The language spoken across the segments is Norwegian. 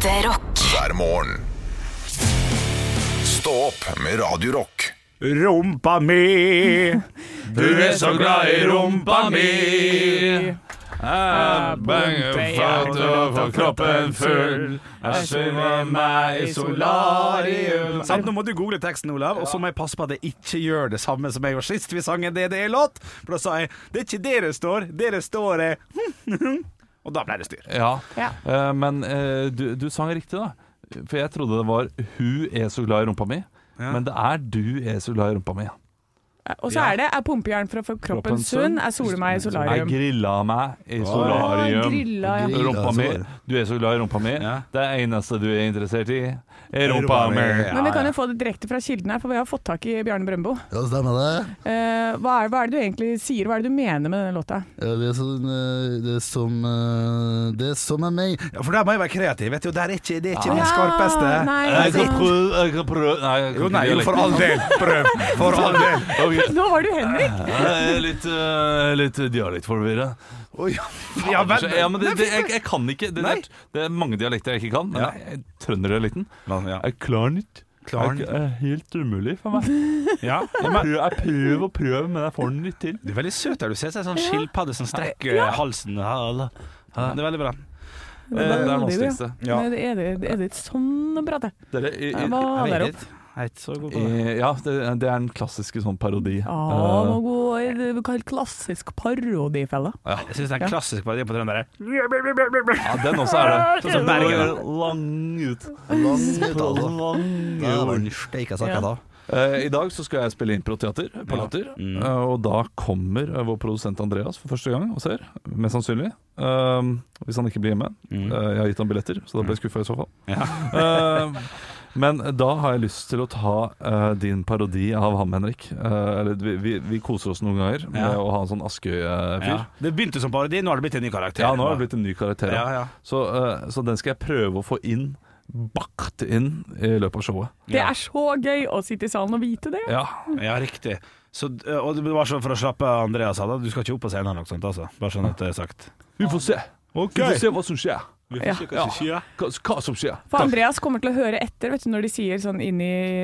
Ekte rock. hver morgen. Stå opp med Radio Rock. Rumpa mi, du er så glad i rumpa mi. Jeg banger for og får kroppen full. Jeg synger meg i solarium Sant, Nå må du google teksten, Olav, og så må jeg passe på at jeg ikke gjør det samme som jeg gjorde sist vi sang en DDE-låt. For da sa jeg det er ikke det det står, det det står er Og da ble det styr. Ja, Ja. Uh, men uh, du, du sang riktig, da. For jeg trodde det var 'Hun er så glad i rumpa mi', Ja. men det er 'Du er så glad i rumpa mi'. Og så er det er pumpejern for å få kroppen sunn, er sole meg i Jeg solarium. grilla meg i solarium. grilla, ja. Rumpa mi. Du er så glad i rumpa mi. Ja. Det eneste du er interessert i, er. Ja, Men vi kan jo få det direkte fra kilden her, for vi har fått tak i Bjarne Brøndbo. Ja, stemmer det. Eh, hva, er, hva er det du egentlig sier, hva er det du mener med denne låta? Ja, det, er sånn, eh, det er som eh, Det er som er meg. Ja, for der må jeg være kreativ. Vet du, Det er ikke, det er ikke Ja, min skarpeste. nei, Jeg kan prøve, jeg kan prøve Nei, jeg kan Jo, nei, jo, for all del. Prøv. For all del. Okay. Nå var du Henrik! Jeg er litt, uh, litt dialektforvirra. Oi, ja, men, ja, men det, det, jeg, jeg kan ikke det, det, er, det er mange dialekter jeg ikke kan, men Ja. trønderdialekten ja. Jeg klarer den ikke. Klarer er helt umulig for meg. Ja, Jeg prøver, jeg prøver og prøver, men jeg får den litt til. du er veldig søt der. Du ser ut som en sånn skilpadde som strekker halsen. Ja, Det er veldig bra. Det er det vanskeligste. Ja. Men er det, er det sånn å prate? Var Jeg vet opp. Jeg er ikke så god på i, ja, det, det er en klassisk sånn parodi. Ja, uh, god, gå det vi kalt klassisk parodifelle. Jeg syns det er en klassisk parodi på trøndere. ja, den også er det. Sånn som Bergen. Lang ut. Lang ut, altså. Lang ut. steike Ja. sakka da. Eh, I dag så skal jeg spille improteater på Latter. Mm. eh, og da kommer eh, vår produsent Andreas for første gang og ser. Mest sannsynlig. Um, hvis han ikke blir hjemme. Mm. Eh, jeg har gitt ham billetter, så da blir jeg skuffa i så fall. Ja. Eh, men da har jeg lyst til å ta uh, din parodi av ham, Henrik. Uh, eller vi, vi, vi koser oss noen ganger med Ja. å ha en sånn Askøy-fyr. Ja. Det begynte som parodi, nå har det blitt en ny karakter. Ja, nå har det blitt en ny karakter. ja, ja. Så, uh, så den skal jeg prøve å få inn, bakt inn, i løpet av showet. Det er så gøy å sitte i salen og vite det. Ja, ja, riktig. Så, og det var sånn for å slappe av Andreas av, da. Du skal ikke opp på scenen eller noe sånt, altså. Bare sånn at det er sagt. vi får se. Vi får se hva som skjer. Vi Ja. får se hva som skjer. Hva, hva som skjer. For Andreas kommer til å høre etter vet du, når de sier sånn i,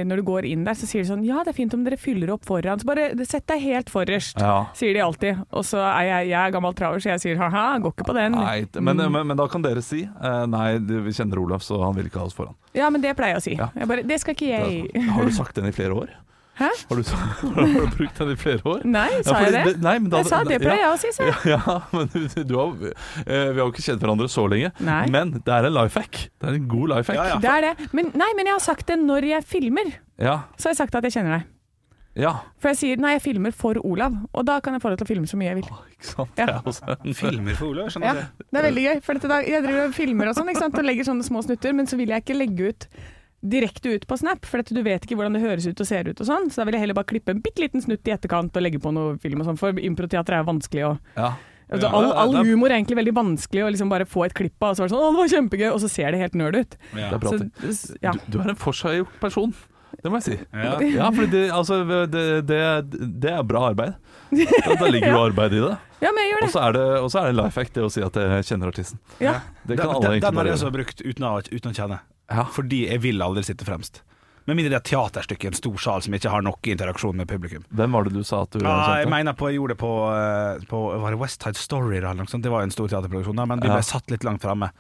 Når du går inn der, så sier de sånn Ja, det er fint om dere fyller opp foran. Så bare sett deg helt forrest, Ja. sier de alltid. Og så er jeg, jeg er gammel traver, så jeg sier ha-ha, går ikke på den. Nei, men, men, men da kan dere si eh, Nei, vi kjenner Olaf, så han vil ikke ha oss foran. Ja, men det pleier jeg å si. Ja. Jeg bare, det skal ikke jeg. Har du sagt den i flere år? Hæ? Har du, har du brukt den i flere år? Nei, Ja, sa fordi jeg det? nei, men da- Jeg sa det pleier jeg å si, sa jeg. Ja, ja, men du, du har, eh, vi har jo ikke kjent hverandre så lenge. Nei. Men det er en life hack. Det er en god life hack. Ja, ja. Det er det. Men, nei, men jeg har sagt det når jeg filmer. Ja, Så har jeg sagt at jeg kjenner deg. ja. For jeg sier nei, jeg filmer for Olav, og da kan jeg få deg til å filme så mye jeg vil. Ikke sant? Ja. Det er Filmer for Olav, skjønner Ja, du. det er veldig gøy. For dette, jeg driver og filmer og sånn, og legger sånne små snutter, men så vil jeg ikke legge ut direkte ut på Snap, for dette, du vet ikke hvordan det høres ut og ser ut og sånn. Så da vil jeg heller bare klippe en bitte liten snutt i etterkant og legge på noe film og sånn, for improteater er jo vanskelig å ja. altså, all, all humor er egentlig veldig vanskelig å liksom bare få et klipp av, og så er det sånn 'Å, det var kjempegøy', og så ser det helt nerd ut. Ja. Det er bra. Så, ja. Du, du er en forseggjort person. Det må jeg si. Ja. Ja, for det, altså, det, det, det er bra arbeid. Da, ligger jo arbeid i det. ja, men jeg gjør Og så er det, er det life hack, det å si at jeg kjenner artisten. Ja. Det kan Den- alle den, egentlig den har bare jeg også gjøre. brukt uten å, uten å kjenne. Ja. Fordi jeg vil aldri sitte fremst. Med mindre det er et teaterstykke i en stor sal som ikke har nok interaksjon med publikum. Hvem var det du sa at du Ja, jeg mener på, jeg gjorde det på, eh, på Var det West Side Story eller noe sånt? Det var jo en stor teaterproduksjon, men vi Ja. ble satt litt langt framme.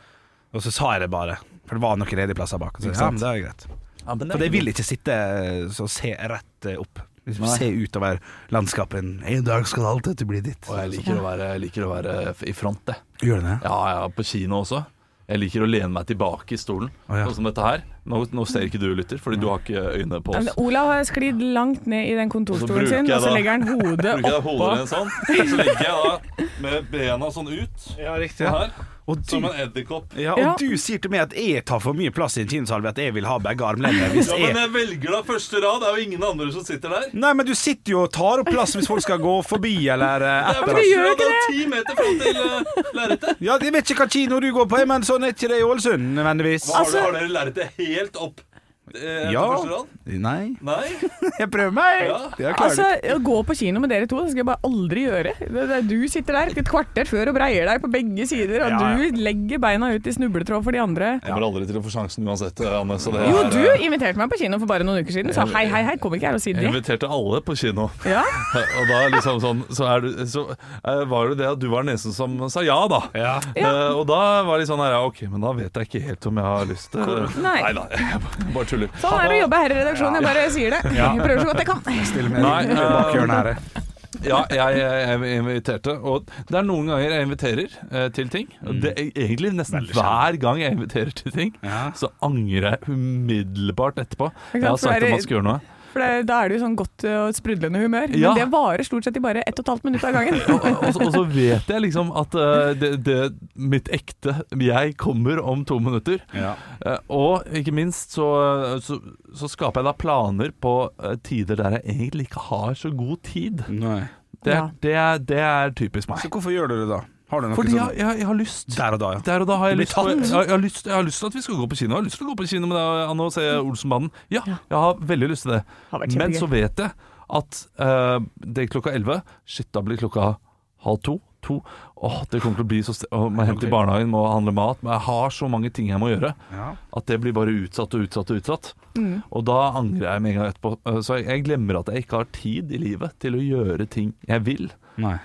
Og så sa jeg det bare, for det var noen ledige plasser bak. Så, ja, men det er greit. Ja, det For er jeg vil ikke sitte og se rett eh, opp. Liksom, Nei. se utover landskapet. En dag skal alt dette bli ditt. Og jeg liker, å være, liker å være i front, det. Gjør det? Ja, ja, på kino også. Jeg liker å lene meg tilbake i stolen, oh, ja. sånn som dette her. Nå, nå ser ikke du, lytter, fordi du har ikke øyne på oss. Men. Olav har sklidd langt ned i den kontorstolen sin, og så legger han hodet Bruker jeg oppå. hodet en sånn, så legger jeg da med bena sånn ut, Ja, riktig. sånn her, Og som en edderkopp. ja, og Ja. du sier til meg at jeg tar for mye plass i en kinosalve, at jeg vil ha begge armlener. Hvis Ja, men jeg... velger da første rad, det er jo ingen andre som sitter der. Nei, men du sitter jo og tar opp plass hvis folk skal gå forbi eller etter. Ja, men du gjør ikke det ti meter fram til uh, lerretet. Ja, Jeg vet ikke hva kino du går på, men sånn er ikke det i Ålesund nødvendigvis. Har, Altså- har dere lerretet helt opp? Eh, Ja. Nei, Nei? jeg prøver meg! Ja. Jeg Altså, Å gå på kino med dere to, det skal jeg bare aldri gjøre. Det, det, du sitter der et kvarter før og breier deg på begge sider, og Ja, ja. du legger beina ut i snubletråd for de andre. Jeg Kommer aldri til å få sjansen uansett, Anne. Så det Jo, er, du eh, inviterte meg på kino for bare noen uker siden. Sa hei, hei, hei, kom ikke her og si det. Jeg inviterte alle på kino. Ja, Og da liksom sånn Så, er du, så uh, var det det at du var den eneste som sa ja, da. Ja. Eh, og da var det sånn her ja, Ok, men da vet jeg ikke helt om jeg har lyst til Nei. da, jeg bare tuller. Sånn er det å jobbe her i redaksjonen, jeg bare sier det. Jeg prøver så godt jeg kan. Stille med Nei, bakhjørnet her. Ja, jeg, jeg inviterte, og det er noen ganger jeg inviterer eh, til ting. Og det er egentlig nesten hver gang jeg inviterer til ting, Ja. så angrer jeg umiddelbart etterpå. Jeg har sagt at man skal gjøre noe. For det, da er det jo sånn godt og sprudlende humør. Men Ja. det varer stort sett i bare ett og et halvt minutt av gangen. Og, og, så- og så vet jeg liksom at uh, det, det, mitt ekte jeg kommer om to minutter. Ja. Uh, og ikke minst så, så, så skaper jeg da planer på eh, tider der jeg egentlig ikke har så god tid. Nei. Det, Ja. det, er, det er typisk meg. Så hvorfor gjør du det da? Har du noe Fordi sånn jeg, jeg, jeg har lyst. der og da, ja? Der og da har jeg lyst, på, jeg, jeg, har lyst, jeg har lyst til at vi skal gå på kino. Jeg har lyst til å gå på kino med deg, Anne, og se Olsenbanden. Ja, jeg har veldig lyst til det. Men så vet jeg at uh, det er klokka 11. Shit, da blir klokka halv to. To. Åh, det kommer til å bli så st Åh, Må hente i barnehagen, må handle mat. Men jeg har så mange ting jeg må gjøre. Ja. At det blir bare utsatt og utsatt og utsatt. Mm. Og da angrer jeg med en gang etterpå. Eh, Så jeg, jeg glemmer at jeg ikke har tid i livet til å gjøre ting jeg vil. Nei.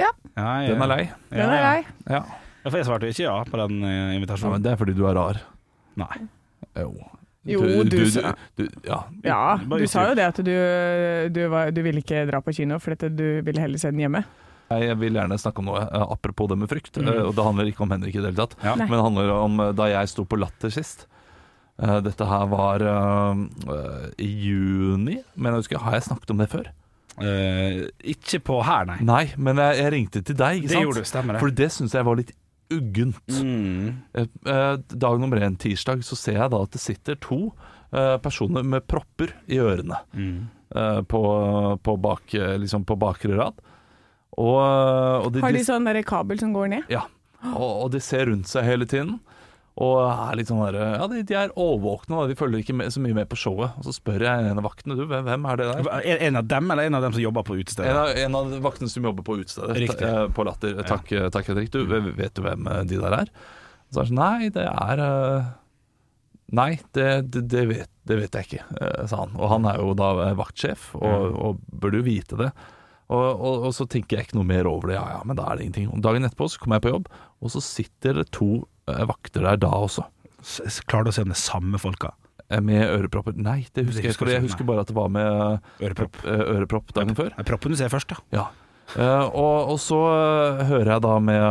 Ja. ja jeg, Den er lei. Den er lei. Ja. Ja, for jeg svarte jo ikke ja på den eh, ja, invitasjonen. men det er fordi du er rar. Nei. Jo. Jo, du sa- du, Ja. Ja, Bare du sa jo det at du, du, var, du ville ikke dra på kino fordi at du ville heller se den hjemme. Jeg vil gjerne snakke om noe eh, apropos det med frykt. eh, Og det handler ikke om Henrik i det hele tatt. Ja. Nei. Men det handler om eh, da jeg sto på Latter sist. Eh, Dette her var eh, eh, i juni, men jeg husker, har jeg snakket om det før? Eh, ikke på her, nei. Nei, men jeg, jeg ringte til deg, ikke Det sant? gjorde du, stemmer det. For det syns jeg var litt uggent. Mm. Eh, eh, Dag nummer én, tirsdag, så ser jeg da at det sitter to uh, personer med propper i ørene Mm. eh, på, på, bak, liksom på bakre rad. Og, og de, Har de sånn kabel som går ned? ja, og, og de ser rundt seg hele tiden. Og er litt sånn der, ja, de, de er overvåkne, og de følger ikke med, så mye med på showet. Og så spør jeg en av vaktene du, hvem, er det der? En en av dem, eller en av dem som jobber på En av, en av vaktene som jobber på utestedet Riktig. eh, på Latter. Takk, eh, takk Henrik. Du, vet du hvem eh, de der er? Så er det sånn, nei, det er Nei, det, det, det, vet, det vet jeg ikke, sa han. Og han er jo da vaktsjef, og, og burde jo vite det. Og, og, og så tenker jeg ikke noe mer over det. Ja ja, men da er det ingenting. Og dagen etterpå så kommer jeg på jobb, og så sitter det to vakter der da også. Klarer du å se om det er samme folka? eh, Med ørepropper. Nei, det husker jeg husker ikke. Jeg husker bare at det var med eh, Ørepropp. eh, ørepropp dagen før. Nei, Proppen du ser først, ja. Ja. Uh, og, og så eh, hører jeg da med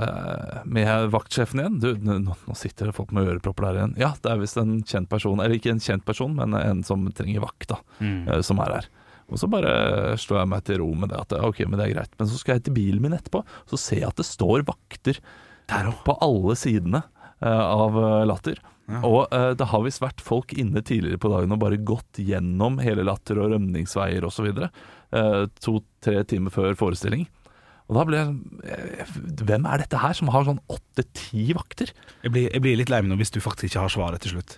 uh, med vaktsjefen igjen. Du, nå, nå sitter det folk med ørepropper der igjen. Ja, det er visst en kjent person. Eller ikke en kjent person, men en som trenger vakt, da. eh, Som er her. Og så bare slår jeg meg til ro med det. At ok, men det er greit. Men så skal jeg til bilen min etterpå, så ser jeg at det står vakter der på alle sidene eh, av latter. Latter. Og uh, det har visst vært folk inne tidligere på dagen og bare gått gjennom hele Latter og rømningsveier osv. Uh, To-tre timer før forestilling. Og da ble jeg eh, Hvem er dette her som har sånn åtte-ti vakter? Jeg blir, jeg blir litt lei meg nå hvis du faktisk ikke har svaret til slutt.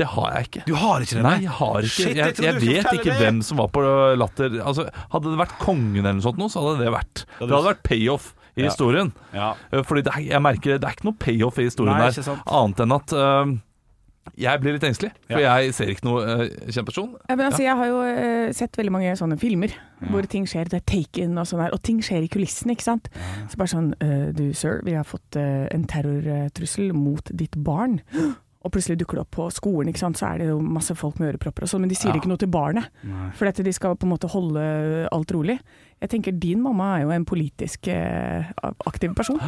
Det har jeg ikke. Du har ikke det? Nei, jeg har ikke Shit, jeg Jeg, jeg vet ikke hvem som var på Latter. Altså, hadde det vært kongen eller noe sånt, så hadde det vært Det hadde vært payoff i Ja. historien. Ja. Eh, Fordi det er, jeg merker det er ikke noe payoff i historien Nei, der, annet enn at uh, jeg blir litt engstelig. For jeg ser ikke noe uh, kjempeperson. Ja, men altså, Jeg har jo uh, sett veldig mange sånne filmer hvor ting skjer. Det er taken og sånn her, og ting skjer i kulissene, ikke sant. Så bare sånn uh, Du, sir, vi har fått en terrortrussel mot ditt barn. Og plutselig dukker det opp på skolen, ikke sant? så er det jo masse folk med ørepropper og sånn, men de sier Ja. ikke noe til barnet. For dette, de skal på en måte holde alt rolig. Jeg tenker din mamma er jo en politisk eh, aktiv person.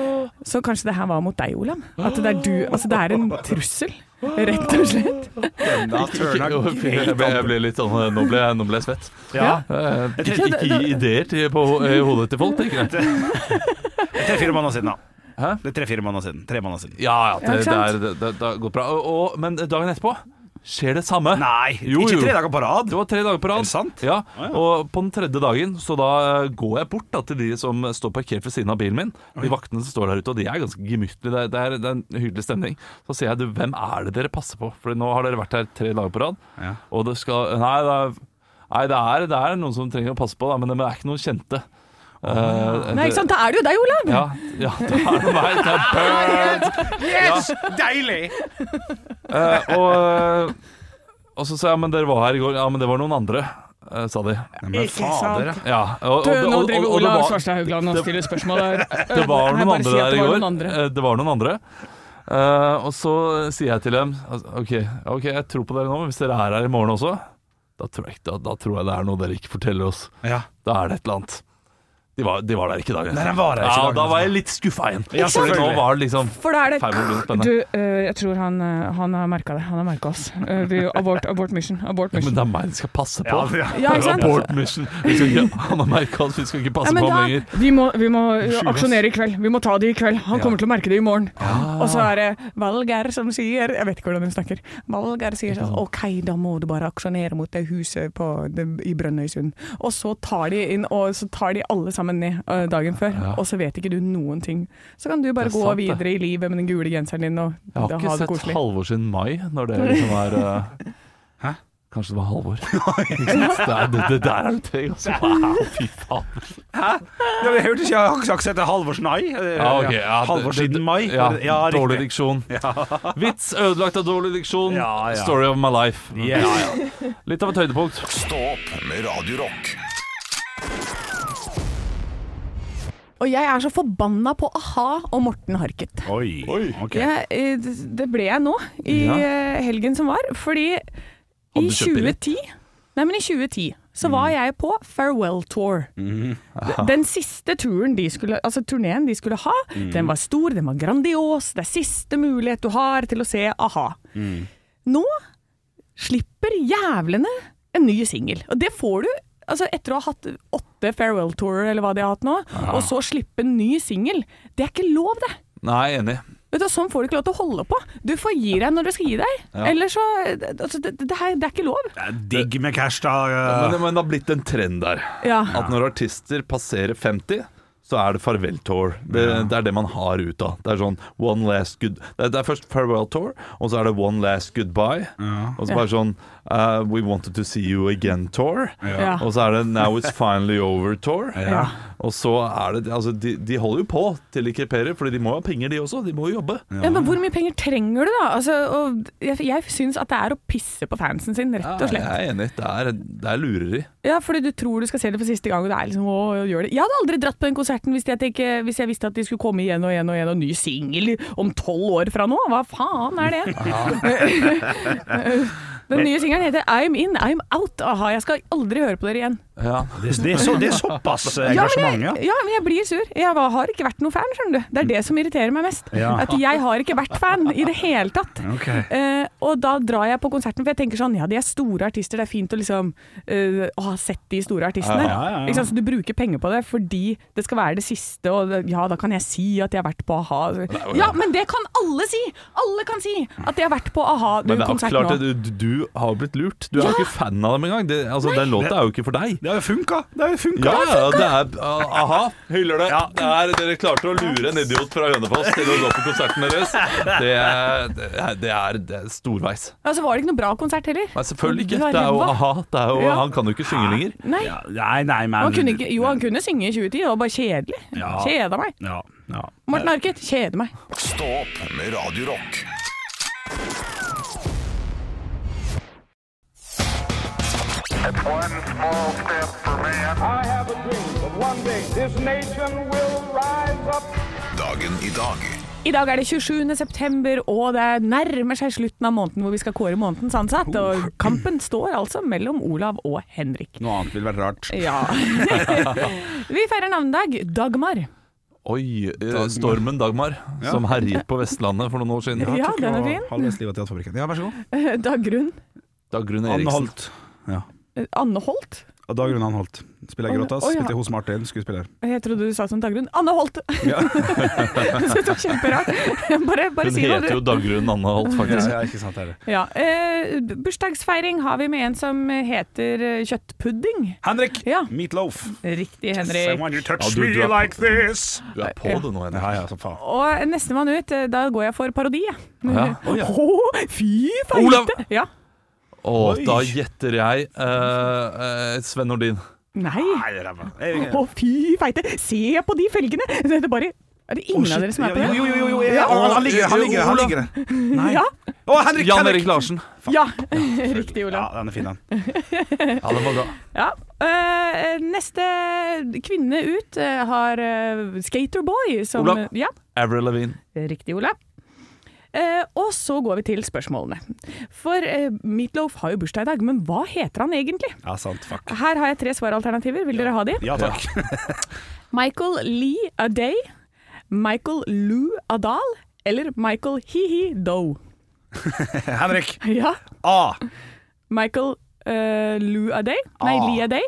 Så kanskje det her var mot deg, Olav? At det er du Altså det er en trussel, rett og slett. Jeg ble, jeg ble litt sånn Nå ble jeg, nå ble jeg svett. Ja. Jeg ikke, ikke gi ideer til, på i hodet til folk, tenker jeg. Det er tre-fire måneder siden, da. Hæ? Det er tre-fire måneder siden. Tre måneder siden. Ja, ja, det, det, er, det, det, det går bra. Og, og, men dagen etterpå skjer det samme. Nei, Jo, ikke jo. tre dager på rad. Det var tre dager på rad. Er det sant? Ja, ja. Og på den tredje dagen Så da eh, går jeg bort da, til de som står parkert ved siden av bilen min. De vaktene som står der ute, og de er ganske gemyttlige. Det, det, er, det er en hyggelig stemning. Så sier jeg du, hvem er det dere passer på? For nå har dere vært her tre dager på rad. Ja. Og det skal Nei, det er, nei det, er, er noen som trenger å passe på, da, men det er ikke noen kjente. Eh, Nei, ikke sant, da er det jo deg, Olav! Ja, ja, det er det meg. Det er Bernt. Yes! Deilig! Uh, og, og så sa jeg men dere var her i går. Ja, men det var noen andre, eh, sa de. Men Ikke fader, sant. Ja, og, Du, og- nå og- driver og- og det Olav var- Svarstad Haugland og stiller spørsmål der. Det var noen andre der i går. Eh, Det var noen andre. Eh, og så sier jeg til dem altså, OK, ok, jeg tror på dere nå, men hvis dere er her i morgen også, da tror, jeg, da, da tror jeg det er noe dere ikke forteller oss. Da er det et eller annet. De var, de var der ikke dagen. Nei, de var der ikke ja, dagen. Da var jeg litt skuffa igjen. Ja, For nå var det liksom For da er det. Du, uh, jeg tror han, øh, han har merka det. Han har merka oss. Uh, vi, abort, abort mission. Abort ja, Men det er meg de skal passe på. Ja, ja. Ja, sant? Abort mission. Vi skal ikke, han har merka oss, vi skal ikke passe på ham lenger. vi må, vi må aksjonere i kveld. Vi må ta det i kveld. Han Ja. kommer til å merke det i morgen. Og så er det Valgeir som sier Jeg vet ikke hvordan hun snakker. Valgeir sier sånn OK, da må du bare aksjonere mot det huset på, det, i Brønnøysund. Og så tar de inn Og så tar de alle sammen ned øh, dagen før, Ja. og så vet ikke du noen ting. Så kan du bare gå sant, det. videre i livet med den gule genseren din og Jeg har ikke sett koselig. Halvor sin mai, når det liksom er uh... Hæ? Kanskje det var Halvor. Det, er, det, det der er det tøy, altså. Wow, fy faen. Hæ? jeg hørte ikke, jeg har ikke sagt etter Halvors nei. Eh, Ja, okay, ja, Halvor det- det- siden mai. Ja, Ja, riktig. dårlig diksjon. Vits ødelagt av dårlig diksjon. Ja, ja. Story of my life. Yes. Litt av et høydepunkt. Stå opp med Radio Rock. Og jeg er så forbanna på a-ha og Morten Harket. Oi. ok. Jeg, eh, det- ble jeg nå i Ja. eh, helgen som var, fordi i du kjøpt 2010 Nei, men i 2010 så var jeg på Farewell Tour. Den siste turen de skulle Altså turneen de skulle ha, den var stor, den var grandios. Det er siste mulighet du har til å se a-ha. Nå slipper jævlene en ny singel. Og det får du altså etter å ha hatt åtte farewell-tourer, eller hva de har hatt nå, og så slippe en ny singel. Det er ikke lov, det. Nei, enig. Vet du, Sånn får du ikke lov til å holde på. Du får gi deg når du skal gi deg. Ja. Eller så altså, det, det, her, det er ikke lov. Det er digg med cash, da. Men, det- men det har blitt en trend der. Ja. At når artister passerer 50 så er det farvel tour. Det, det er det man har ut av. Det er sånn one last good Det er, det er først farewell tour, og så er det one last goodbye. Og så bare sånn uh, We wanted to see you again tour. Ja. Og så er det Now it's finally over tour. Ja. Og så er det Altså, de, de holder jo på til de kreperer, Fordi de må ha penger, de også. De må jo jobbe. Ja, men hvor mye penger trenger du, da? Altså, og jeg jeg syns at det er å pisse på fansen sin, rett og slett. Jeg er enig. Det er, det er lureri. Ja, fordi du tror du skal se det for siste gang, og det er liksom å gjøre det. Jeg hadde aldri dratt på den konserten hvis jeg, ikke, hvis jeg visste at de skulle komme igjen og igjen og igjen og ny singel om tolv år fra nå. Hva faen er det? Den nye singelen heter I'm In, I'm Out. Aha, jeg skal aldri høre på dere igjen. Ja. Det, det, er så, det er såpass eh, Ja men, engasjement, ja. jeg, ja, men jeg blir sur. Jeg var- har ikke vært noen fan, skjønner du. Det er det som irriterer meg mest. Ja. At jeg har ikke vært fan i det hele tatt. Okay. Uh, og da drar jeg på konserten, for jeg tenker sånn Ja, de er store artister, det er fint å liksom uh, å ha sett de store artistene. Ja, ja, ja. Ikke? Så du bruker penger på det fordi det skal være det siste, og det- ja, da kan jeg si at jeg har vært på a-ha. Ja, men det kan alle si! Alle kan si at de har vært på Men det er klart nå. at du, du har jo blitt lurt. Du er jo ikke fan av dem engang. Det, altså, den låta er jo ikke for deg. Det har jo funka. Det har jo funka. Ja, ja, det er uh, Aha, hyller det. det er, dere klarte å lure en idiot fra Hønefoss til å gå på konserten deres. Det er, det er, det er, storveis. Ja, så var det ikke noe bra konsert heller. Nei, selvfølgelig ikke. Det er jo aha. Det er jo, Ja. Han kan jo ikke synge lenger. Nei. Ja, nei, nei, men Han kunne ikke, jo, han kunne synge i 2010, det var bare kjedelig. Ja. Kjeda meg. Ja, ja. Morten Harket, kjeder meg. Stå opp med Radio Dagen i dag I dag er det 27. september, og det nærmer seg slutten av måneden hvor vi skal kåre månedens ansatt. Og kampen står altså mellom Olav og Henrik. Noe annet ville vært rart. Ja. vi feirer navnedag. Dagmar. Oi, Dagmar. stormen Dagmar, som herjet på Vestlandet for noen år siden. Ja, den er fin. Halvveis livet av Teaterfabrikken. Ja, vær så god. Dagrun. Dagrun Anne Eriksen. Holt. Ja. Anne Holt. Dagrun Anne Holt. Spiller jeg Gråtas. å, ja. Spilte hos Martin, skuespiller. Jeg trodde du sa som Dagrun. Anne Holt! Ja. Det var kjemperart. Bare, bare Hun si heter jo. Dagrun Anne Holt, faktisk. ja, ikke sant det. Ja, eh, bursdagsfeiring har vi med en som heter eh, kjøttpudding. Henrik Ja. Meatloaf. Riktig, Henrik. Someone you touch Ja, du- du me like this. Du er på det nå, Henrik. Ja, ja, som faen. Og nestemann ut, eh, da går jeg for parodi. jeg. Ja. Åh, fy feite! Olav. Ja. Og Oi. da gjetter jeg eh, eh, Sven Nordin. Nei. Det Å, fy feite! Se på de felgene! Det er bare Er det ingen av dere som er på det? Jo, jo, jo, jo, ja. Å, han ligger han ligger han ligger Nei. Ja. Oh, Henrik! Jan Henrik! Erik Larsen. ja. Riktig, Ja, den er fin, den. Ja, den var bra. Ja. Uh, neste kvinne ut eh, har uh, Skaterboy som Olav. Ja, Avril Lavigne. riktig, Olav. Eh, og så går vi til spørsmålene. For eh, Meatloaf har jo bursdag i dag, men hva heter han egentlig? Ja, sant. Fuck. Her har jeg tre svaralternativer. Vil dere ha de? Ja takk. Michael Lee Aday, Michael Lou Adal eller Michael Hihi Doe? Henrik. Ja. A. Michael Uh, Lou Aday? Nei, Ah. Lee Aday.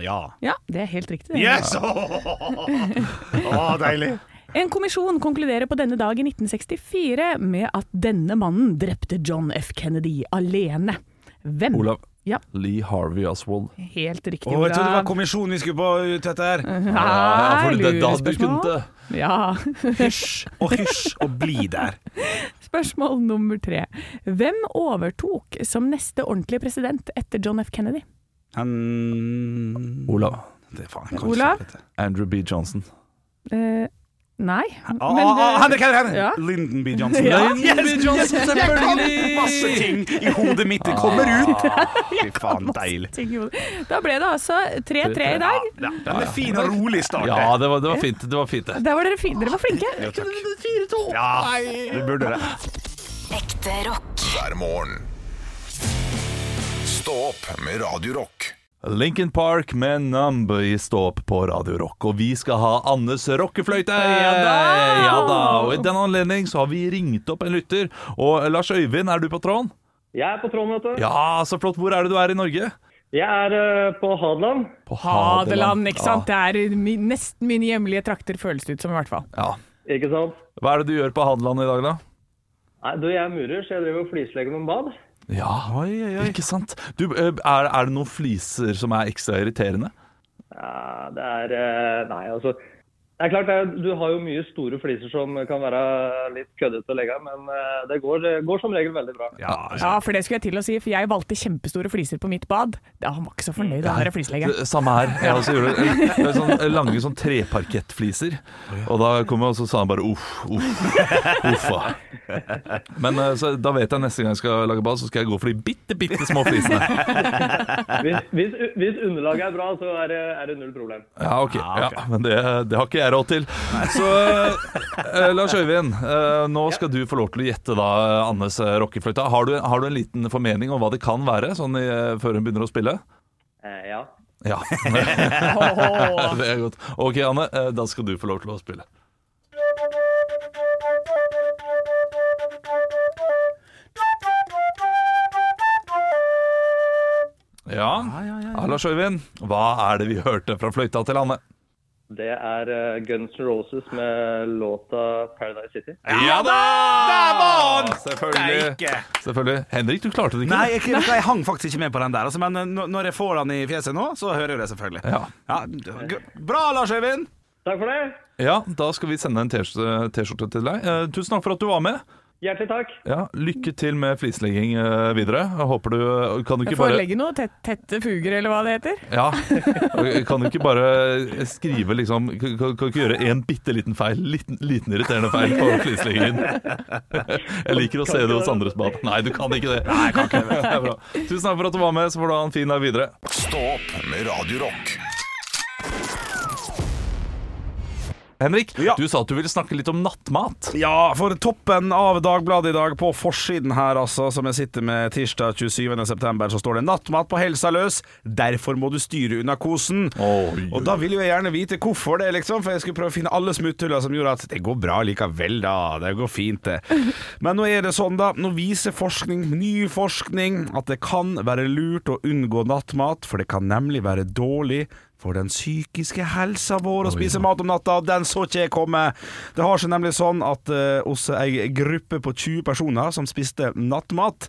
Ja. Ja, det er helt riktig. det. Yes! Å, deilig. En kommisjon konkluderer på denne dag i 1964 med at denne mannen drepte John F. Kennedy alene. Hvem? Olav. Ja. Lee Harvey Oswald. Helt riktig, Å, jeg trodde det var kommisjonen vi skulle på ut etter. Ja, for det, da hadde du kunnet det. Ja. Hysj og hysj og bli der. Spørsmål nummer tre. Hvem overtok som neste ordentlige president etter John F. Kennedy? Han Olav. Det er faen, Olav? Andrew B. Johnson. Eh, nei. Ah, Men, ah, ah, Henrik, Henrik, Henrik. Ja. Lyndon B. Johnson. Ja. Yes, B. Johnson, yes, selvfølgelig! Jeg kan Masse ting i hodet mitt det kommer ut. Fy faen, deilig. Da ble det altså 3-3 i dag. Ja, den er fin og rolig start. Ja, det var, det var fint. Det var fint, det. Der var dere, fin dere var flinke. Jo, takk. Ja, du burde det. Ekte rock. hver morgen. Stå opp med Radio Rock. Lincoln Park med Numb i Stå opp på Radio Rock. Og vi skal ha Annes rockefløyte! Ja da! Ja da! Og i den anledning så har vi ringt opp en lytter. Og Lars Øyvind, er du på tråden? Jeg er på tråden, vet du. Ja, så flott. Hvor er det du er i Norge? Jeg er eh, på Hadeland. På Hadeland, ikke sant. Det er min, nesten mine hjemlige trakter, føles det ut som i hvert fall. Ja. Ikke sant? Hva er det du gjør på Hadeland i dag, da? Nei, du, jeg er murer, så jeg driver og flislegger noen bad. Ja, ikke sant. Du, eh, er, er det noen fliser som er ekstra irriterende? Ja, det er eh, Nei, altså. Det er klart, Du har jo mye store fliser som kan være litt køddete å legge men eh, det går, det går som regel veldig bra. Ja, Ja, for det skulle jeg til å si, for jeg valgte kjempestore fliser på mitt bad. Ja, han var ikke så fornøyd, han der flisleggeren. Samme her. Jeg også gjorde det. sånn, lange sånn treparkettfliser. Og da kom jeg og så sa han bare uff, uff, uffa. Men eh, så, da vet jeg neste gang jeg skal lage bad, så skal jeg gå for de bitte, bitte små flisene. Hvis, hvis, hvis underlaget er bra, så er det, er det null problem. Ja, ok. Ja, men det, det har ikke jeg råd til. Så eh, Lars Øyvind, eh, nå skal du få lov til å gjette da Annes eh, rockefløyte. Har, du- har du en liten formening om hva det kan være, sånn i, eh, før hun begynner å spille? Eh, ja. Ja. det er godt. Ok, Anne, eh, da skal du få lov til å spille. Ja, ja, Lars Øyvind, hva er det vi hørte fra fløyta til Anne? Det er eh, Guns N' Roses med låta 'Paradise City'. Ja da! Der var han! Selvfølgelig. Selvfølgelig. Henrik, du klarte det ikke. Nei, jeg, jeg hang faktisk ikke med på den der, altså, men eh, når- jeg får den i fjeset nå, så hører jeg det selvfølgelig. Ja. Ja. Bra, Lars Øyvind! Takk for det. ja, da skal vi sende en T-skjorte til deg. Eh, tusen takk for at du var med. Hjertelig takk. Ja, Lykke til med flislegging eh, videre. Jeg håper du Kan du Jeg ikke får bare legge noe tett, tette fuger, eller hva det heter. Ja. Kan du ikke bare skrive liksom Kan, kan du ikke gjøre en bitte liten feil? Liten, liten irriterende feil på flisleggingen. Jeg liker å se det hos andres bad. Nei, du kan ikke det. Nei, jeg kan ikke det. det er bra. Tusen takk for at du var med, så får du ha en fin dag videre. Stå opp med Radio Henrik, Ja. du sa at du ville snakke litt om nattmat. Ja, for toppen av Dagbladet i dag, på forsiden her, altså, som jeg sitter med tirsdag 27. september, så står det 'Nattmat på helsa løs', derfor må du styre unna kosen. Oi, Og da vil jo jeg gjerne vite hvorfor det, liksom, for jeg skulle prøve å finne alle smutthuller som gjorde at det går bra likevel, da. Det går fint, det. Men nå er det sånn, da. Nå viser forskning, ny forskning, at det kan være lurt å unngå nattmat, for det kan nemlig være dårlig for den psykiske helsa vår å spise mat om natta, den så ikke jeg komme. Det har seg nemlig sånn at eh, hos ei gruppe på 20 personer som spiste nattmat,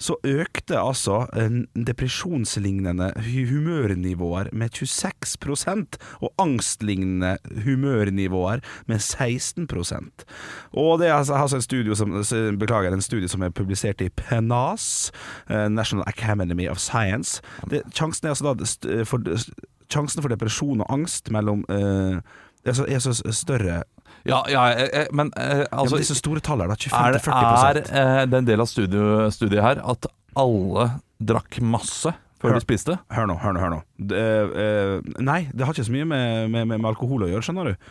så økte altså en depresjonslignende hu- humørnivåer med 26% og angstlignende humørnivåer med 16% Og det er altså, altså en, studie som, beklager, en studie som er publisert i PNAS, eh, National Academy of Science. Det, sjansen er altså da for, Sjansen for depresjon og angst mellom eh, er, så, er så større Ja, ja eh, eh, men eh, Altså, ja, men Disse store tallene, da. Er, 25-40 er eh, det en del av studio, studiet her at alle drakk masse før Hør. de spiste? Hør nå, hør nå. hør nå det, eh, Nei, det har ikke så mye med, med, med, alkohol å gjøre, skjønner du.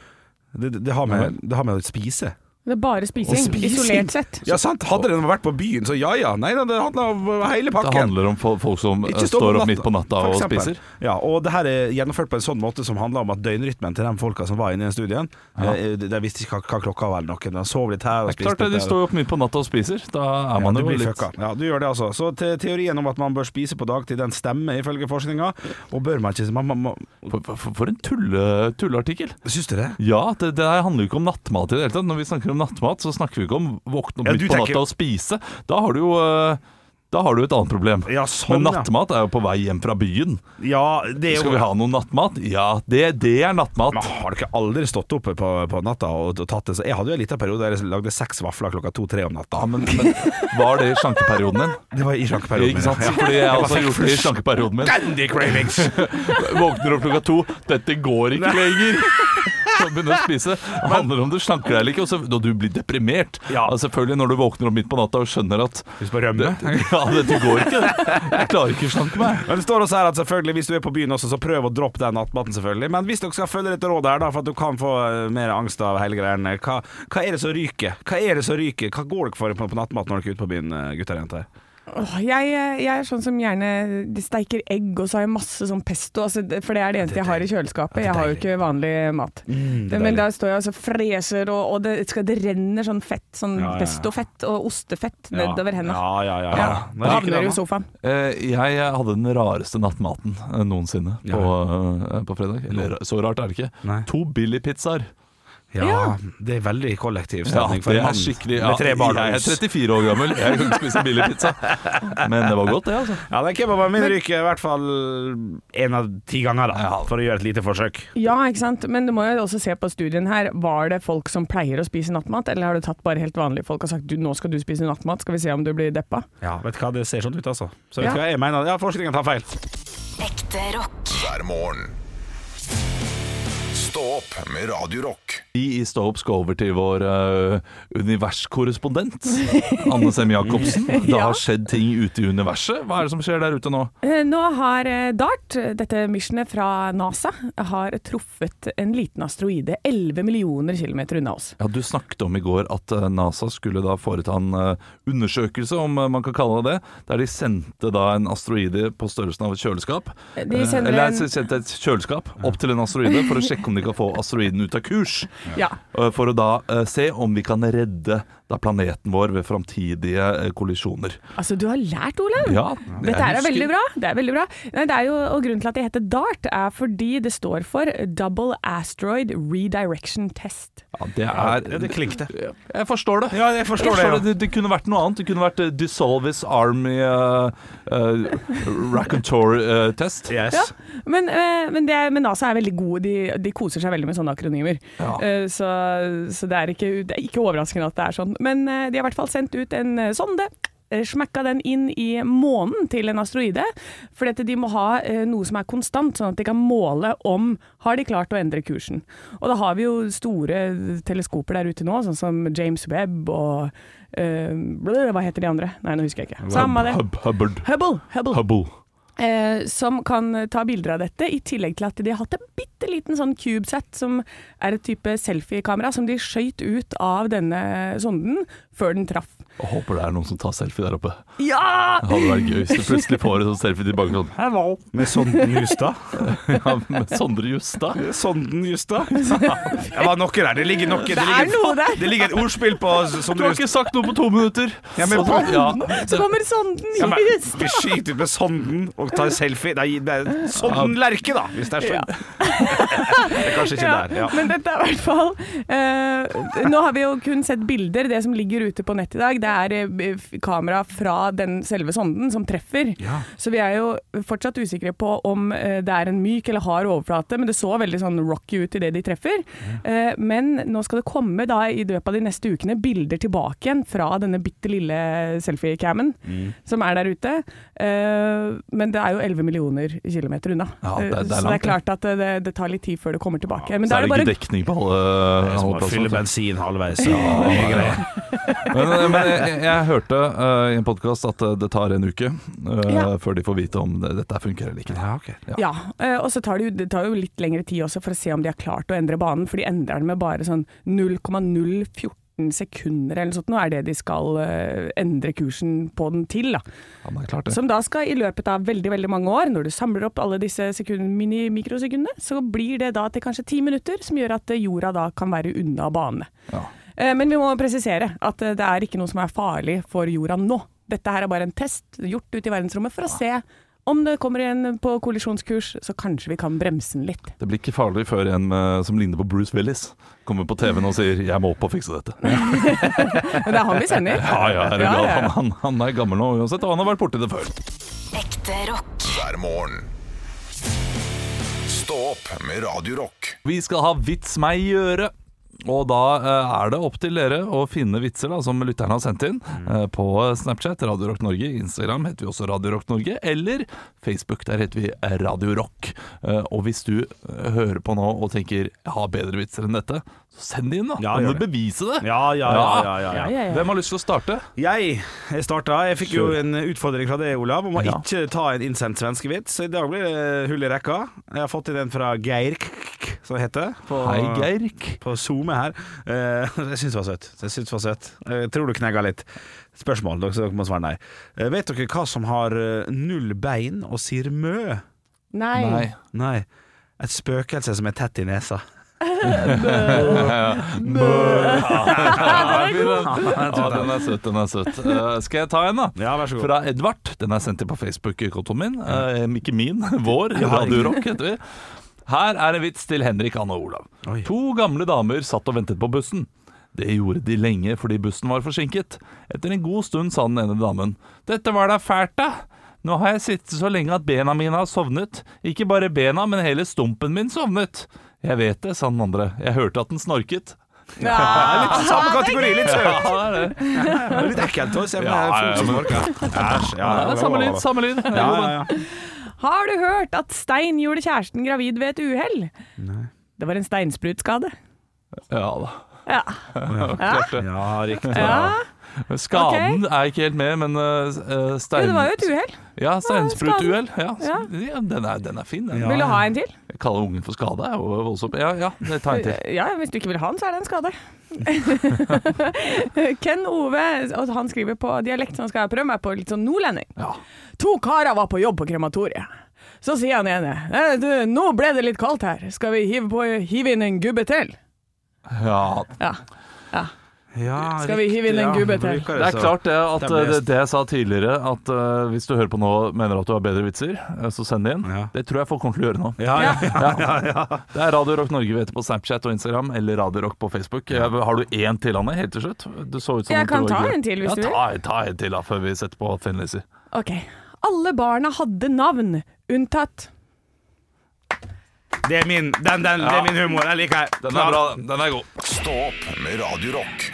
Det, det, det, har med, det har med å spise. Det er bare spising, spising. isolert sett. Ja, sant. Hadde den vært på byen, så ja ja. Nei, da, det handler om hele pakken. Det handler om folk som eh, står opp midt på natta og spiser. Ja, og det her er gjennomført på en sånn måte som handler om at døgnrytmen til de folka som var inne i studien Ja. eh, De visste ikke hva, klokka var eller noe. De sov litt her og spiste klart der. De står jo opp midt på natta og spiser. Da er Ja, man jo litt fucka. Ja, du gjør det altså. Så te teorien om at man bør spise på dagtid, den stemmer ifølge forskninga. Og bør man ikke man, man, man, For, for, for en tulle, tulleartikkel. Syns du det? Ja, det, det handler jo ikke om nattmat i det hele tatt. Når vi snakker om nattmat, så snakker vi ikke om våkne opp Ja, midt på tenker- natta og spise. Da har du jo eh, Da har du et annet problem. Ja, sånn, Men nattmat er jo på vei hjem fra byen. Ja, det er Skal vi ha noe nattmat? Ja, det, det er nattmat. Men har dere aldri stått opp på, på natta og, og tatt det? Så jeg hadde jo en liten periode der jeg lagde seks vafler klokka to-tre om natta. Ja, men, men var det i slankeperioden din? Det var i slankeperioden. Ikke sant? ja. Fordi jeg har også gjort det i slankeperioden min. Candy cravings! Våkner opp klokka to. Dette går ikke lenger. Så begynner å spise. Det handler om du slanker deg eller ikke, og så, og du blir deprimert. Ja. Altså, selvfølgelig når du våkner opp midt på natta og skjønner at Du skal rømme? Ja, dette går ikke. Jeg klarer ikke å slanke meg. Men det står også her at selvfølgelig hvis du er på byen også, så prøv å droppe den nattmaten, selvfølgelig. Men hvis dere skal følge dette rådet her, da, for at du kan få eh, mer angst av hele greiene, hva, hva er det som ryker? Hva er det som ryker? Hva går dere for på, på nattmat når dere er ute på byen, eh, gutter og jenter? Åh, jeg, jeg er sånn som gjerne steiker egg, og så har jeg masse sånn pesto. Altså, for det er det eneste jeg har i kjøleskapet. Jeg har jo ikke vanlig mat. Mm, det Men da står jeg og så freser, og, og det, skal, det renner sånn fett, sånn Ja, ja, ja. pestofett og ostefett Ja. nedover hendene. Ja, ja, ja. Ja, ja. Da havner du i sofaen. Eh, Jeg hadde den rareste nattmaten eh, noensinne på, eh, på fredag. Eller så rart er det ikke. Nei. To Billy-pizzaer. Ja, det er veldig kollektiv Ja, stemning for det en mann skikkelig ja, med tre barn. Jeg er 34 år gammel, jeg kan spise billig pizza. Men det var godt, det, altså. Ja, den kebaben min ryker i hvert fall én av ti ganger, da, Ja. for å gjøre et lite forsøk. Ja, ikke sant. Men du må jo også se på studien her. Var det folk som pleier å spise nattmat, eller har du tatt bare helt vanlige folk og sagt du, nå skal du spise nattmat, skal vi se om du blir deppa? Ja, vet du hva, det ser sånn ut, altså. Så vet Ja. hva jeg mener? Ja, forskningen tar feil. Ekte rock. hver morgen. Stå opp med Radio Rock. Vi i Stå skal over til vår uh, universkorrespondent, Anne Sem Jacobsen. Det har skjedd ting ute i universet. Hva er det som skjer der ute nå? Eh, Nå har eh, DART, dette missionet fra NASA, har truffet en liten asteroide 11 millioner kilometer unna oss. Ja, Du snakket om i går at NASA skulle da foreta en undersøkelse, om man kan kalle det det, der de sendte da en asteroide på størrelsen av et kjøleskap. De sender Eller en- sendte et kjøleskap opp til en asteroide for å sjekke om de kan få asteroiden ut av kurs. Ja. For å da eh, se om vi kan redde da planeten vår ved framtidige eh, kollisjoner. Altså, du har lært, Olav! Ja, Dette er veldig bra. Det er veldig bra. Det er jo, og Grunnen til at det heter DART, er fordi det står for Double Asteroid Redirection Test. Ja, det er Ja, det klinkte. Jeg forstår det. Ja, jeg forstår det, ja. det. Det kunne vært noe annet. Det kunne vært eh, Dissolvis Army uh, Raconteur-test. Yes. Ja, men, eh, men, det men NASA er veldig gode. De, de koser seg veldig med sånne akronymer. Ja. Eh, så så det, er ikke, det er ikke overraskende at det er sånn. Men eh, de har i hvert fall sendt ut en eh, sonde. eh, Smekka den inn i månen til en asteroide. For de må ha eh, noe som er konstant, sånn at de kan måle om har de klart å endre kursen. Og da har vi jo store teleskoper der ute nå, sånn som James Webb og eh, Hva heter de andre? Nei, nå husker jeg ikke. Samme det. Hubble. Hubble. Hubble. Eh, som kan ta bilder av dette, i tillegg til at de har hatt en bitte liten sånn CubeSat, som er et type selfiekamera som de skøyt ut av denne sonden før den traff. Og håper det er noen som tar selfie der oppe. Ja! Det hadde vært gøy hvis du plutselig får en sånn selfie tilbake sånn Hello! Med Sonden Justad. Ja, med Sondre Justad. Sonden Justad. Det var noe der. Det ligger noe Det, er ligger, noe der. det ligger et ordspill på Du har ikke sagt noe på to minutter! Ja, men Så- på- ja, Så kommer sonden Ja, men, Justad. vi skyter ut med sonden og tar selfie. Det er, det er sonden Lerke, da, hvis det er sånn. Det er kanskje ikke Ja, der. Ja. Men dette er i hvert fall uh, Nå har vi jo kun sett bilder. Det som ligger ute på nett i dag, det er eh, kamera fra den selve sonden som treffer. Så vi er jo fortsatt usikre på om eh, det er en myk eller hard overflate, men det så veldig sånn rocky ut i det de treffer. Ja. men nå skal det komme da i løpet av de neste ukene bilder tilbake igjen fra denne bitte lille selfie-cammen som er der ute. Eh, men det er jo 11 millioner kilometer unna. Ja, det det er Eh, så det er klart at det, det tar litt tid før det kommer tilbake. Men Så er det ikke dekning på alle, alle plasser. fylle bensin halvveis. og ja, greier. Men, men jeg, jeg hørte uh, i en podkast at eh, det tar en uke uh, Ja. før de får vite om det, dette funker eller ikke. Ja, okay. Ja, eh, og så tar det, jo, det tar jo litt lengre tid også for å se om de har klart å endre banen, for de endrer den med bare sånn 0,014 sekunder eller noe sånt. Nå er det de skal endre kursen på den til. da. Ja, men det er klart det. Som da skal i løpet av veldig veldig mange år, når du samler opp alle disse sekund, mini-mikrosekundene, så blir det da til kanskje ti minutter, som gjør at jorda da kan være unna bane. Ja. Eh, Men vi må presisere at eh, det er ikke noe som er farlig for jorda nå. Dette her er bare en test gjort ute i verdensrommet for å se om det kommer en på kollisjonskurs, så kanskje vi kan bremse den litt. Det blir ikke farlig før en som ligner på Bruce Willis kommer på TV-en og sier 'jeg må opp og fikse dette'. Men det er han vi sender. Ja, ja, er Ja, ja, ja. Han, han, han er gammel nå uansett, og han har vært borti det før. Ekte rock. hver morgen. Stå opp med Radio Rock. Vi skal ha Vits meg i øret. Og da eh, er det opp til dere å finne vitser da, som lytterne har sendt inn eh, på Snapchat, Radio Rock Norge. Instagram heter vi også Radio Rock Norge. Eller Facebook, der heter vi Radio Rock. Eh, og hvis du hører på nå og tenker 'jeg har bedre vitser enn dette', send det inn, da. Ja, da må du bevise det. Ja, ja, ja. Hvem har lyst til å starte? Jeg, jeg starta. Jeg fikk jo en utfordring fra deg, Olav, om å Ja. ikke ta en innsendt svenskevits. Så i dag blir det hull i rekka. Jeg har fått inn en fra Geir, som det heter. På, Hei, Geirk. På SoMe her. Eh, jeg syns det var søtt. Jeg synes det var søtt. Jeg tror du knegga litt. Spørsmål, dere, så dere må svare nei. Eh, vet dere hva som har eh, null bein og sier mø? Nei. Nei. Nei. Et spøkelse som er tett i nesa. Ja, den er søt, den er søt. Skal jeg ta en, da? Ja, vær så god. Fra Edvard. Den er sendt inn på Facebook-kontoen min. Eh, ikke min, vår. Radio Rock heter vi. Her er en vits til Henrik, Anne og Olav. To gamle damer satt og ventet på bussen. Det gjorde de lenge fordi bussen var forsinket. Etter en god stund sa den ene damen Dette var da fælt, da. Nå har jeg sittet så lenge at bena mine har sovnet. Ikke bare bena, men hele stumpen min sovnet. Jeg vet det, sa den andre. Jeg hørte at den snorket. Ja, Litt samme kategori, litt søt. Ja, det er det. Litt ekkelt som men- snorker. Æsj. Ja, Ja, det er samme lyd, samme lyd. Ja, ja, ja. Har du hørt at Stein gjorde kjæresten gravid ved et uhell? Det var en steinsprutskade. Ja da. Ja. Ja, riktig. ja. Skaden er ikke helt med, men uh, Jo, stein... det var jo et uhell. Ja, steinsprutuhell. Ja, Ja. ja, den, er, den er fin. Den. Ja. Vil du ha en til? Jeg kaller ungen for skade. er jo voldsomt. Ja, ja, ta en til. Ja, hvis du ikke vil ha den, så er det en skade. Ken Ove, han skriver på dialekt som han skal prøve meg på, litt sånn nordlending. Ja. To karer var på jobb på krematoriet. Så sier han ene «Eh, du, 'Nå ble det litt kaldt her, skal vi hive, på, hive inn en gubbe til?' ja. Ja. ja. Ja, Skal vi hive inn en gube gubbe til? Det er klart det at Det det, det jeg sa tidligere, at uh, hvis du hører på nå og mener at du har bedre vitser, uh, så send det inn. Ja. Det tror jeg folk kommer til å gjøre nå. Ja, ja, ja. Ja. Det er Radio Rock Norge vi heter på Snapchat og Instagram, eller Radio Rock på Facebook. Eh, Har du én til, Anne, helt til slutt? Du så ut som Jeg kan ta en til, hvis ja, du vil. Ta, ta en til, da, før vi setter på Finn Lizzie. Ok. Alle barna hadde navn, unntatt Det er min, den, den, det er min humor. Den liker jeg. Den er bra, den er god. Stå opp med Radio Rock.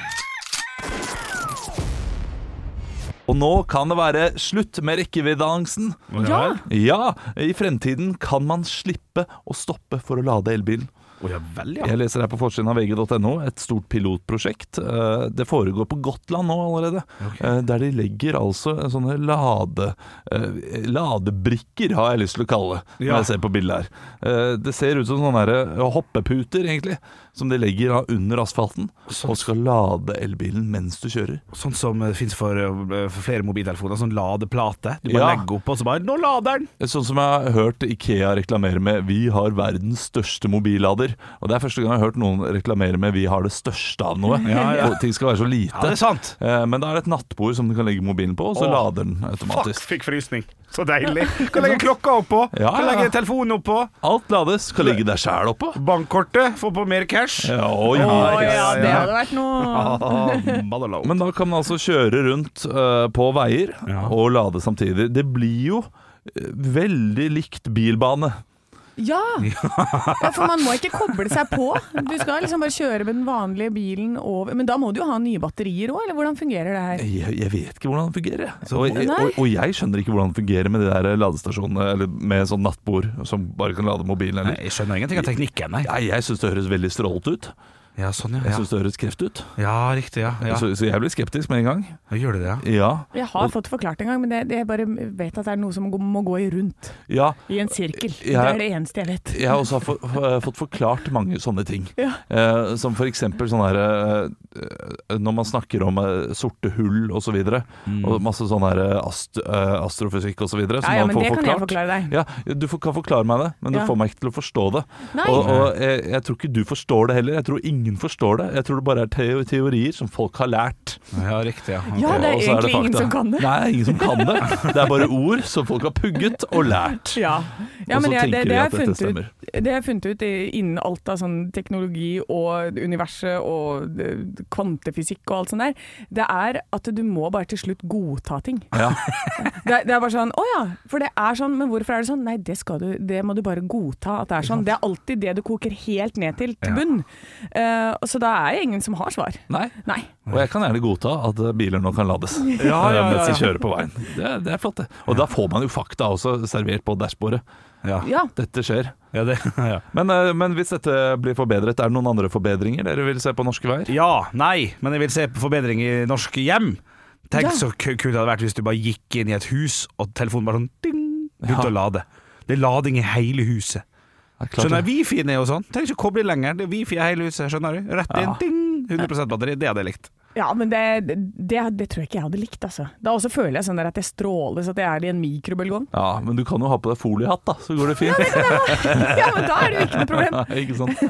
Og nå kan det være slutt med rekkeviddeangsten. Ja. Ja, i fremtiden kan man slippe å stoppe for å lade elbilen. Å ja vel, ja. Jeg leser her på forsiden av vg.no et stort pilotprosjekt. Eh, Det foregår på Gotland nå allerede. Okay. Der de legger altså sånne lade, eh, ladebrikker, har jeg lyst til å kalle det, når Ja. jeg ser på bildet her. Eh, Det ser ut som sånne eh, hoppeputer, egentlig, som de legger under asfalten, og skal lade elbilen mens du kjører. Sånn som fins for, eh, for flere mobiltelefoner. Sånn ladeplate. Du bare legger opp, og så bare 'Nå lader den!' Sånn som jeg har hørt Ikea reklamere med 'Vi har verdens største mobillader'. Og Det er første gang jeg har hørt noen reklamere med 'Vi har det største av noe'. Ja, ja. Ting skal være så lite. Ja, det er sant. Eh, Men da er det et nattbord som du kan legge mobilen på, og så Åh, lader den Fuck, automatisk. fikk frysning. Så deilig. Kan legge klokka oppå. Ja, Kan legge telefonen oppå. Alt lades. Kan legge deg sjæl oppå. Bankkortet, få på mer cash. Ja, oi. Å ja, det hadde vært noe Men da kan man altså kjøre rundt uh, på veier Ja. og lade samtidig. Det blir jo eh, veldig likt bilbane. Ja! ja! For man må ikke koble seg på. Du skal liksom bare kjøre med den vanlige bilen over Men da må du jo ha nye batterier òg, eller hvordan fungerer det her? Jeg, jeg vet ikke hvordan det fungerer. Så, Og, og, og jeg skjønner ikke hvordan det fungerer med de der ladestasjonene eller med sånn nattbord som bare kan lade mobilen. Nei, jeg skjønner ingenting av teknikken, nei. Jeg, jeg syns det høres veldig strålete ut. Ja, sånn, ja. Jeg syns det høres kreft ut. ja riktig, ja. ja. Så, så jeg blir skeptisk med en gang. Gjør det det, ja? Ja. Jeg har fått forklart en gang, men jeg, det jeg bare vet at det er noe som må, må gå i rundt. ja. I en sirkel. Det er det eneste jeg vet. Jeg har også for, få- fått forklart mange sånne ting. Ja. Eh, som for eksempel sånn her eh, Når man snakker om eh, sorte hull og så videre, og masse sånn her eh, ast, astrofysikk og så videre, som Ja, ja, man men får det kan jeg forklart. forklare deg. Ja, du kan forklare meg det, men du får meg ikke til å forstå det. Nei. Og, og jeg, jeg tror ikke du forstår det heller. Jeg tror ingen forstår det. Jeg tror det bare er teo teorier som folk har lært. Ja, riktig, ja. Ja, det er egentlig er egentlig ingen som kan det. Nei, ingen som kan det. Det er bare ord som folk har pugget og lært. Ja, ja men det, tenker det, har funnet ut, det har jeg funnet ut innen alt av sånn teknologi og universet og eh, kvantefysikk og alt sånt der, det er at du må bare til slutt godta ting. Ja. Det, det er bare sånn Å ja, for det er sånn, men hvorfor er det sånn? Nei, det, skal du, det må du bare godta at det er sånn. Det er alltid det du koker helt ned til, til bunn. Eh, så da er det ingen som har svar. Nei. Nei. Og jeg kan gjerne godta at eh, biler nå kan lades Ja, ja, ja, mens de kjører på veien. Det, er- det er flott, det. Og da får man jo fakta også servert på dashbordet. Ja, Ja. Dette skjer. ja, det, ja. Men, eh, men hvis dette blir forbedret, er det noen andre forbedringer dere vil se på norske veier? ja, nei, men jeg vil se på forbedring i norske hjem. Tenk Ja. så ku- kult det hadde vært hvis du bare gikk inn i et hus, og telefonen bare sånn ding, begynte Ja. å lade. Det er lading i hele huset. Det er Skjønner det. jeg, Wifi-en er jo sånn. Trenger ikke koble inn lenger. Det er wifi i hele huset, skjønner du. Rett inn, Ja. ding, 100% batteri. Det hadde jeg likt. Ja, men det, det, det tror jeg ikke jeg hadde likt, altså. Da også føler jeg sånn der at jeg stråler så at jeg er i en mikrobølgeovn. Ja, men du kan jo ha på deg foliehatt, da, så går det fint. Ja, men da er det jo ikke noe problem. Nei, ikke sant?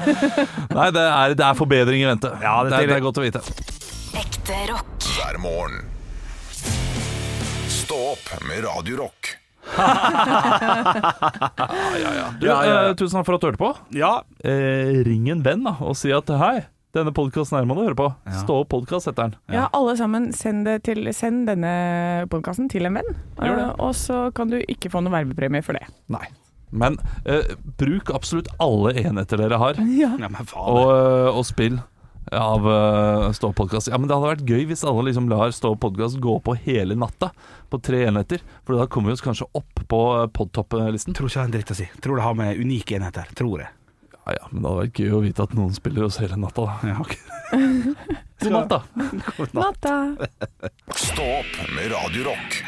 Nei, det er, det er forbedring i vente. Ja, det det, er, det er godt å vite. Ekte rock. hver morgen. Stå opp med Radio ja. Du, eh, tusen takk for at du hørte på. Ja, Eh, ring en venn da, og si at hei, denne podkasten her må du høre på. Stå opp podkast heter den. Ja, alle sammen, send, det til, send denne podkasten til en venn. Gjør det. Eh, og så kan du ikke få noen vervepremie for det. Nei. Men eh, bruk absolutt alle enheter dere har, Ja. ja men faen. og, eh, og spill av uh, Stå podkast. Ja, men det hadde vært gøy hvis alle liksom lar Stå podkast gå på hele natta på tre enheter. For da kommer vi oss kanskje opp på uh, podtopp-listen. Tror ikke jeg har en dritt å si. Tror det har med unike enheter. Tror jeg. Ja, ja, men det hadde vært gøy å vite at noen spiller oss hele natta. Da. Ja, ok. God natt, da. Natta. Stå opp med Radio Rock.